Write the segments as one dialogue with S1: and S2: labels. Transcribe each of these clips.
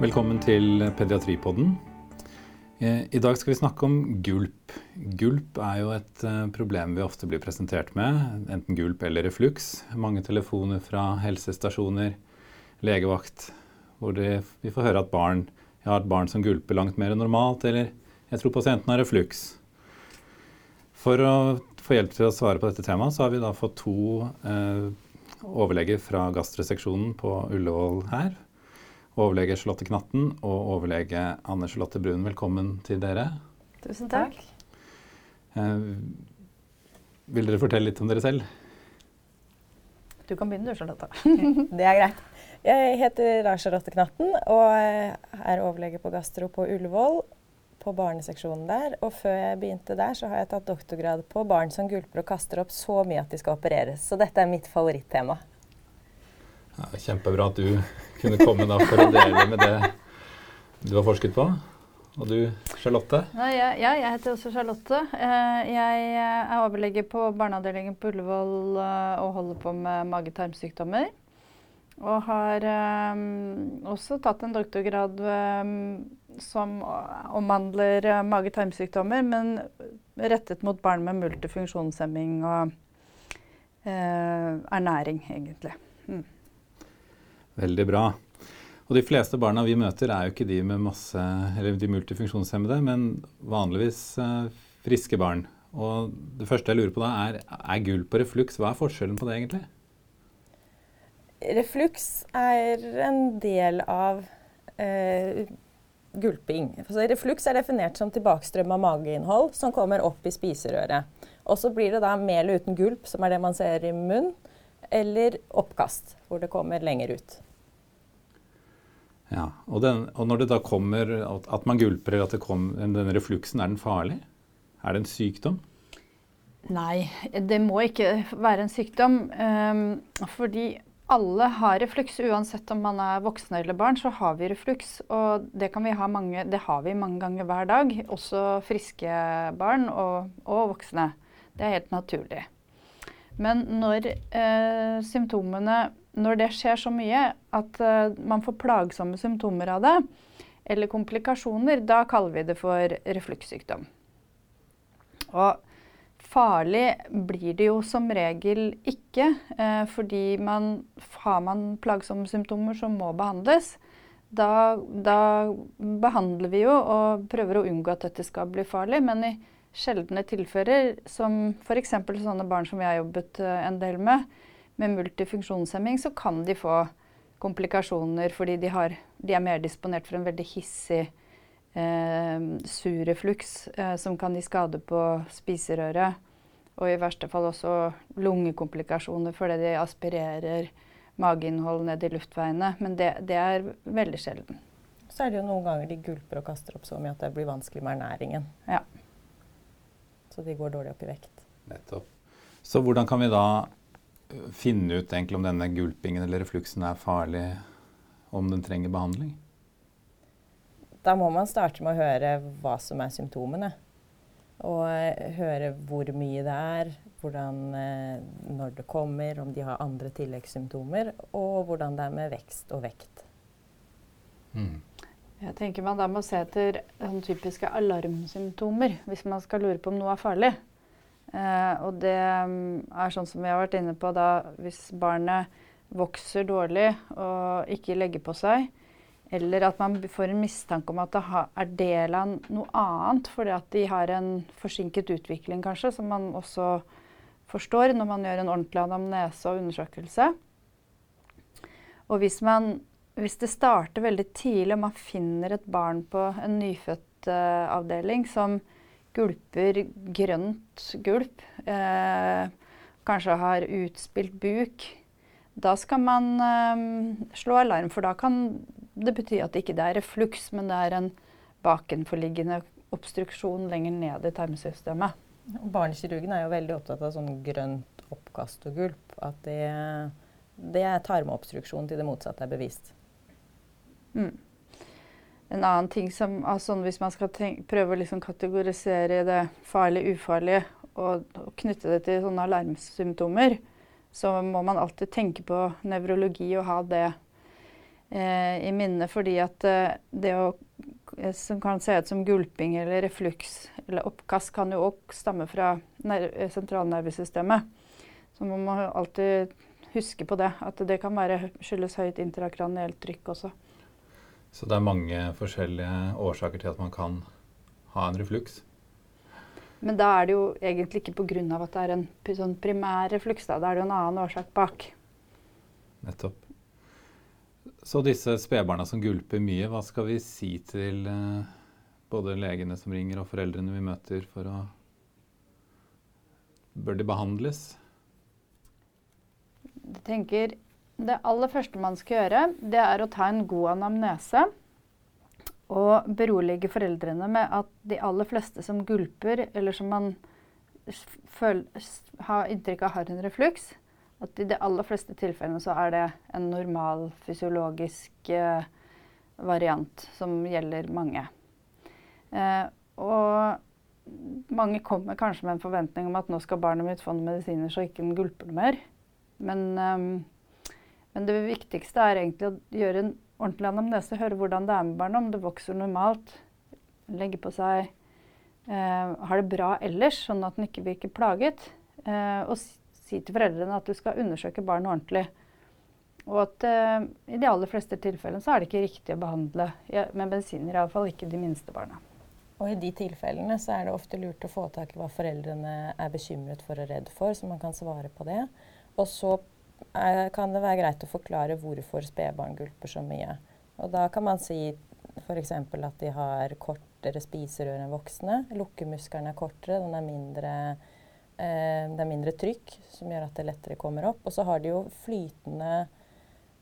S1: Velkommen til Pediatripodden. Eh, I dag skal vi snakke om gulp. Gulp er jo et eh, problem vi ofte blir presentert med, enten gulp eller refluks. Mange telefoner fra helsestasjoner, legevakt, hvor det, vi får høre at barn, jeg har et barn som gulper langt mer enn normalt, eller jeg tror pasienten har refluks. For å få hjelp til å svare på dette temaet, så har vi da fått to eh, overleger fra gastroseksjonen på Ullevål her overlege Charlotte Knatten og overlege Anne Charlotte Brun. Velkommen til dere.
S2: Tusen takk.
S1: Eh, vil dere fortelle litt om dere selv?
S2: Du kan begynne du, Charlotte.
S3: det er greit. Jeg heter Charlotte Knatten og er overlege på gastro på Ullevål. På barneseksjonen der. Og før jeg begynte der, så har jeg tatt doktorgrad på barn som gulper og kaster opp så mye at de skal opereres. Så dette er mitt favorittema.
S1: Ja, kjempebra at du kunne komme da for å dele med det du har forsket på. Og du, Charlotte?
S2: Ja, ja, jeg heter også Charlotte. Eh, jeg er overlege på barneavdelingen på Ullevål eh, og holder på med mage-tarmsykdommer. Og har også tatt en doktorgrad som omhandler mage-tarmsykdommer, men rettet mot barn med multifunksjonshemming og ernæring, egentlig. Mm.
S1: Veldig bra. Og de fleste barna vi møter, er jo ikke de med masse, eller de multifunksjonshemmede, men vanligvis uh, friske barn. Og det første jeg lurer på da, er er gulp og refluks, hva er forskjellen på det egentlig?
S3: Refluks er en del av eh, gulping. Altså, refluks er definert som tilbakestrøm mageinnhold som kommer opp i spiserøret. Og så blir det da mel uten gulp, som er det man ser i munn, eller oppkast, hvor det kommer lenger ut.
S1: Ja, og, den, og, når det da kommer at man gulper, eller at det kom, denne refluksen, er den farlig? Er det en sykdom?
S2: Nei, det må ikke være en sykdom. Um, fordi alle har refluks. Uansett om man er voksen eller barn, så har vi refluks. Og det, vi ha mange, det har vi mange ganger hver dag. Også friske barn og, og voksne. Det er helt naturlig. Men når eh, symptomene når det skjer så mye at uh, man får plagsomme symptomer av det, eller komplikasjoner, da kaller vi det for reflukssykdom. Og farlig blir det jo som regel ikke, uh, fordi man, har man plagsomme symptomer som må behandles, da, da, behandler vi jo og prøver å unngå at dette skal bli farlig. Men i sjeldne tilfeller, som f.eks. sånne barn som jeg har jobbet uh, en del med, med multifunksjonshemming så kan de få komplikasjoner fordi de, har, de er mer disponert for en veldig hissig eh, surefluks eh, som kan gi skade på spiserøret. Og i verste fall også lungekomplikasjoner fordi de aspirerer mageinnhold ned i luftveiene. Men det, det, er veldig sjelden.
S3: Så er det jo noen ganger de gulper og kaster opp så mye at det blir vanskelig med ernæringen.
S2: Ja.
S3: Så de går dårlig opp i vekt.
S1: Nettopp. Så hvordan kan vi da finne ut egentlig om denne gulpingen eller refluksen er farlig, om den trenger behandling?
S3: Da må man starte med å høre hva som er symptomene. Og eh, høre hvor mye det er, hvordan, eh, når det kommer, om de har andre tilleggssymptomer, og hvordan det er med vekst og vekt.
S2: Mm. Jeg tenker Man da må se etter typiske alarmsymptomer hvis man skal lure på om noe er farlig. Eh, og det mm, er sånn som vi har vært inne på da, hvis barnet vokser dårlig og ikke legger på seg, eller at man får en mistanke om at det er del av noe annet fordi at de har en forsinket utvikling, kanskje, som man også forstår når man gjør en ordentlig anamnese og undersøkelse. Og hvis, man, hvis det starter veldig tidlig, og man finner et barn på en nyfødtavdeling uh, som gulper grønt gulp, eh, kanskje har utspilt buk, da skal man eh, slå alarm. For da kan det bety at det ikke er refluks, men det er en bakenforliggende obstruksjon lenger ned i tarmsystemet.
S3: Barnekirurgen er jo veldig opptatt av sånn grønt oppkast og gulp. At det, det er tarmobstruksjon til det motsatte er bevist.
S2: Mm. En annen ting som, altså Hvis man skal tenke, prøve å liksom kategorisere det farlige, ufarlige og, og, knytte det til sånne alarmsymptomer, så må man alltid tenke på nevrologi og ha det eh, i minnet fordi at eh, det å, eh, som kan se ut som gulping eller refluks eller oppkast, kan jo òg stamme fra sentralnervesystemet. Så man må alltid huske på det, at det kan være skyldes høyt intrakranielt trykk også.
S1: Så det er mange forskjellige årsaker til at man kan ha en refluks?
S2: Men da er det jo egentlig ikke pga. at det er en sånn primær refluks. Da. da er det jo en annen årsak bak.
S1: Nettopp. Så disse spedbarna som gulper mye, hva skal vi si til eh, både legene som ringer og foreldrene vi møter for å Bør de behandles?
S2: Jeg tenker Det aller første man skal gjøre, det er å ta en god anamnese og berolige foreldrene med at de aller fleste som gulper, eller som man har inntrykk av har en refluks, at i de aller fleste tilfellene så er det en normal fysiologisk eh, variant som gjelder mange. Eh, og mange kommer kanskje med en forventning om at nå skal barnet mitt få noen medisiner så ikke den gulper mer. Men, eh, men det viktigste er egentlig å gjøre en ordentlig anamnese, høre hvordan det er med barnet, om det vokser normalt, legger på seg, eh, har det bra ellers, sånn at den ikke virker plaget. Eh, og si til foreldrene at du skal undersøke barnet ordentlig. Og at eh, i de aller fleste tilfellene så er det ikke riktig å behandle med medisiner, iallfall ikke de minste barna.
S3: Og i de tilfellene så er det ofte lurt å få tak i hva foreldrene er bekymret for og redd for, så man kan svare på det. Og så er, kan det være greit å forklare hvorfor spedbarn gulper så mye. Og da kan man si f.eks. at de har kortere spiserør enn voksne. Lukkemuskelen er kortere, den er mindre, eh, det er mindre trykk, som gjør at det lettere kommer opp. Og så har de jo flytende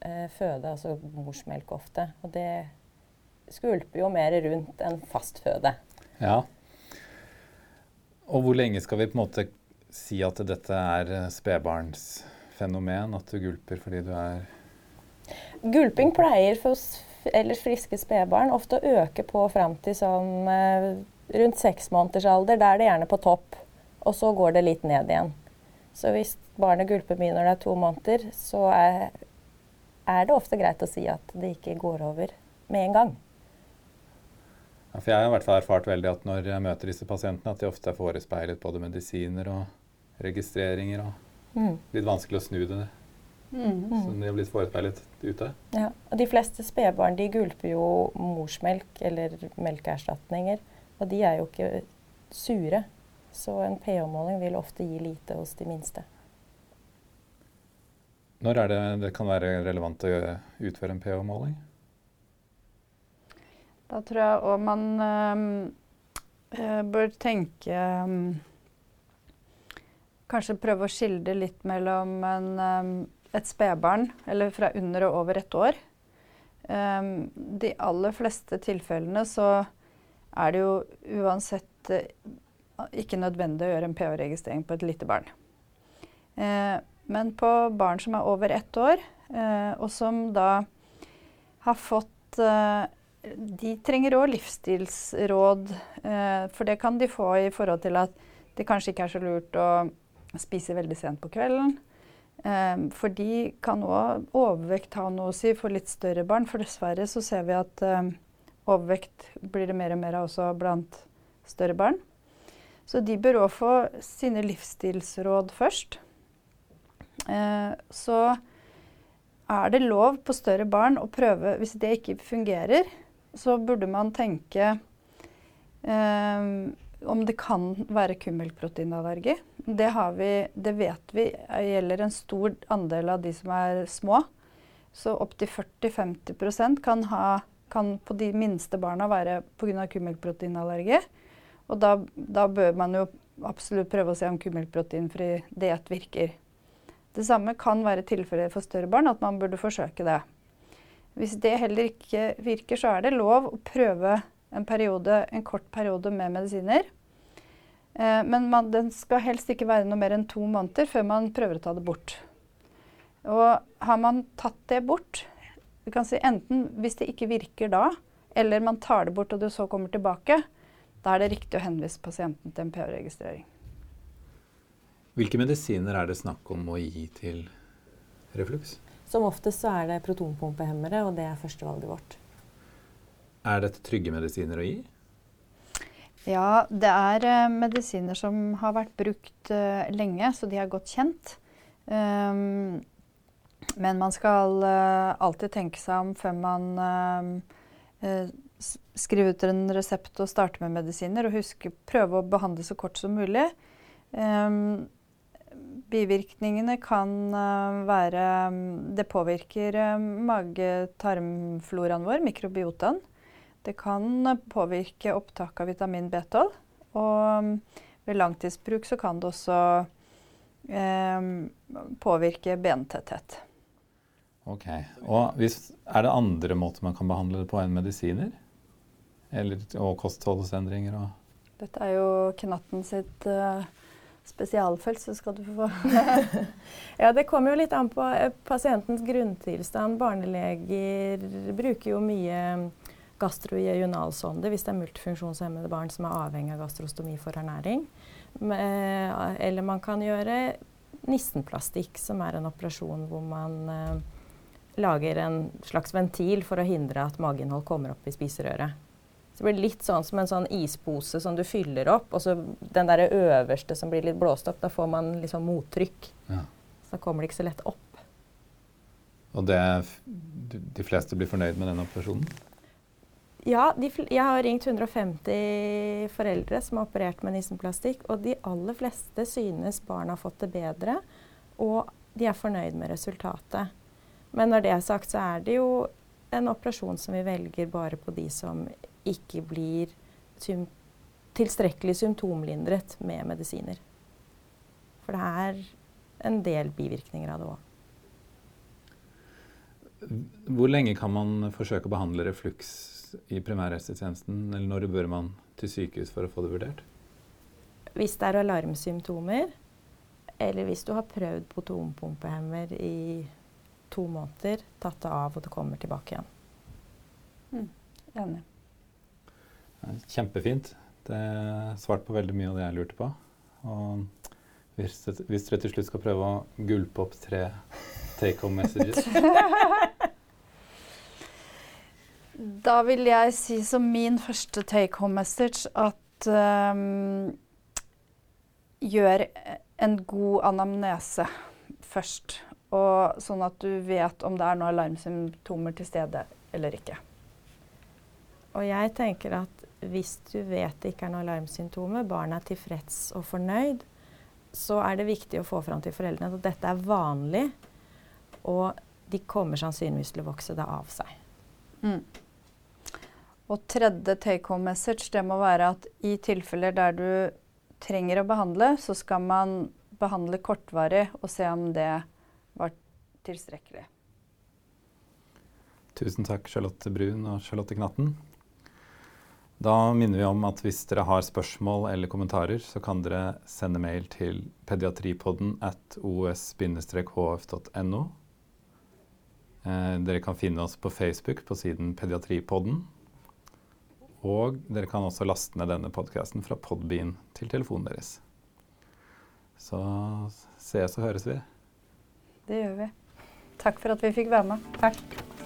S3: eh, føde, altså morsmelk ofte. Og det skvulper jo mer rundt enn fast føde.
S1: Ja. Og hvor lenge skal vi på en måte si at dette er eh, spedbarns fenomen at du gulper fordi du er
S3: Gulping pleier for ellers friske spedbarn ofte å øke på fram til sånn eh, rundt seks måneders alder. Da er det gjerne på topp, og så går det litt ned igjen. Så hvis barnet gulper mye når det er to måneder, så er, er det ofte greit å si at det ikke går over med en gang.
S1: Ja, for jeg har i hvert fall erfart veldig at når jeg møter disse pasientene, at de ofte er forespeilet både medisiner og registreringer. og Mm. Litt vanskelig å snu det. Mm. Så de har blitt forespeilet ute.
S3: Ja, og De fleste spedbarn de gulper jo morsmelk eller melkeerstatninger. Og de er jo ikke sure. Så en pH-måling vil ofte gi lite hos de minste.
S1: Når er det det kan være relevant å utføre en pH-måling?
S2: Da tror jeg òg man øh, bør tenke øh, kanskje prøve å skille litt mellom en, et spedbarn, eller fra under og over ett år. Um, de aller fleste tilfellene så er det jo uansett uh, ikke nødvendig å gjøre en pH-registrering på et lite barn. Uh, men på barn som er over ett år, uh, og som da har fått De trenger òg livsstilsråd, for det kan de få i forhold til at det kanskje ikke er så lurt å spiser veldig sent på kvelden. Um, for de kan òg overvekt ha noe å si for litt større barn. For dessverre så ser vi at um, overvekt blir det mer og mer av også blant større barn. Så de bør òg få sine livsstilsråd først. Uh, så er det lov på større barn å prøve Hvis det ikke fungerer, så burde man tenke um, om det kan være kummelproteinallergi. Det, vi, det vet vi gjelder en stor andel av de som er små. Så opptil 40-50% kan, kan på de minste barna være pga. kummelproteinallergi. Og da, da, bør man jo absolutt prøve å se om kummelproteinfri diett virker. Det samme kan være tilfellet for større barn, at man burde forsøke det. Hvis det heller ikke virker, så er det lov å prøve en, periode, en kort periode med medisiner. Eh, men man, den skal helst ikke være noe mer enn to måneder før man prøver å ta det bort. Og har man tatt det bort, du kan si enten hvis det ikke virker da, eller man tar det bort og det så kommer tilbake, da er det riktig å henvise pasienten til en PH-registrering.
S1: Hvilke medisiner er det snakk om å gi til refluks?
S3: Som oftest så er det protonpumpehemmere, og det er førstevalget vårt.
S1: Er dette trygge medisiner å gi?
S2: Ja, det er eh, medisiner som har vært brukt eh, lenge, så de er godt kjent. Um, men man skal eh, alltid tenke seg om før man skriver ut en resept og starter med medisiner, og huske prøve å behandle så kort som mulig. Um, bivirkningene kan være Det påvirker mage-tarmfloraen vår, mikrobiotaen. Det kan påvirke opptak av vitamin B12. Og mm, ved langtidsbruk så kan det også eh, påvirke bentetthet.
S1: Ok. Og hvis, er det andre måter man kan behandle det på enn medisiner? Eller, og kostholdsendringer og
S2: Dette er jo Knatten sitt uh, spesialfelt, så skal du få
S3: Ja, Det kommer jo litt an på eh, pasientens grunntilstand. Barneleger bruker jo mye gastrojeunalsonde hvis det er multifunksjonshemmede barn som er avhengig av gastrostomi for ernæring. Eh, Eller man kan gjøre nistenplastikk, som er en operasjon hvor man eh, lager en slags ventil for å hindre at mageinnhold kommer opp i spiserøret. Så det blir litt sånn som en sånn ispose som du fyller opp, og så den der øverste som blir litt blåst opp, da får man litt sånn mottrykk.
S1: Ja.
S3: Så da kommer det ikke så lett opp.
S1: Og det, de de fleste blir fornøyd med den operasjonen?
S3: Ja, de, jeg har ringt 150 foreldre som har operert med nisenplastikk, og de aller fleste synes barna har fått det bedre, og de er fornøyd med resultatet. Men når det er sagt, så er det jo en operasjon som vi velger bare på de som ikke blir sym tilstrekkelig symptomlindret med medisiner. For det er en del bivirkninger av det òg.
S1: Hvor lenge kan man forsøke å behandle refluks i primærhelsetjenesten? Eller når bør man til sykehus for å få det vurdert?
S3: Hvis det er alarmsymptomer, eller hvis du har prøvd protonpumpehemmer i to måneder, tatt det av og det kommer tilbake igjen.
S2: Enig.
S1: Kjempefint. Det svarte på veldig mye av det jeg lurte på. Og hvis, hvis dere til slutt skal prøve å gulpe opp tre take home messages
S2: Da vil jeg si som min første take home message at um, gjør en god anamnese først. Og sånn at du vet om det er noen alarmsymptomer til stede eller ikke.
S3: Og jeg tenker at hvis du vet det ikke er noen alarmsymptomer, barnet er tilfreds og fornøyd, så er det viktig å få fram til foreldrene at dette er vanlig, og de kommer sannsynligvis til å vokse det av seg.
S2: Mm. Og tredje take home message det må være at i tilfeller der du trenger å behandle, så skal man behandle kortvarig og se om det var tilstrekkelig.
S1: Tusen takk, Charlotte Brun og Charlotte Knatten. Da minner vi om at hvis dere har spørsmål eller kommentarer, så kan dere sende mail til pediatripodden at os-hf.no. Eh, dere kan finne oss på Facebook på siden Pediatripodden. Og dere kan også laste ned denne podkasten fra Podbean til telefonen deres. Så ses og høres vi.
S2: Det gjør vi. Takk for at vi fikk være med.
S3: Takk.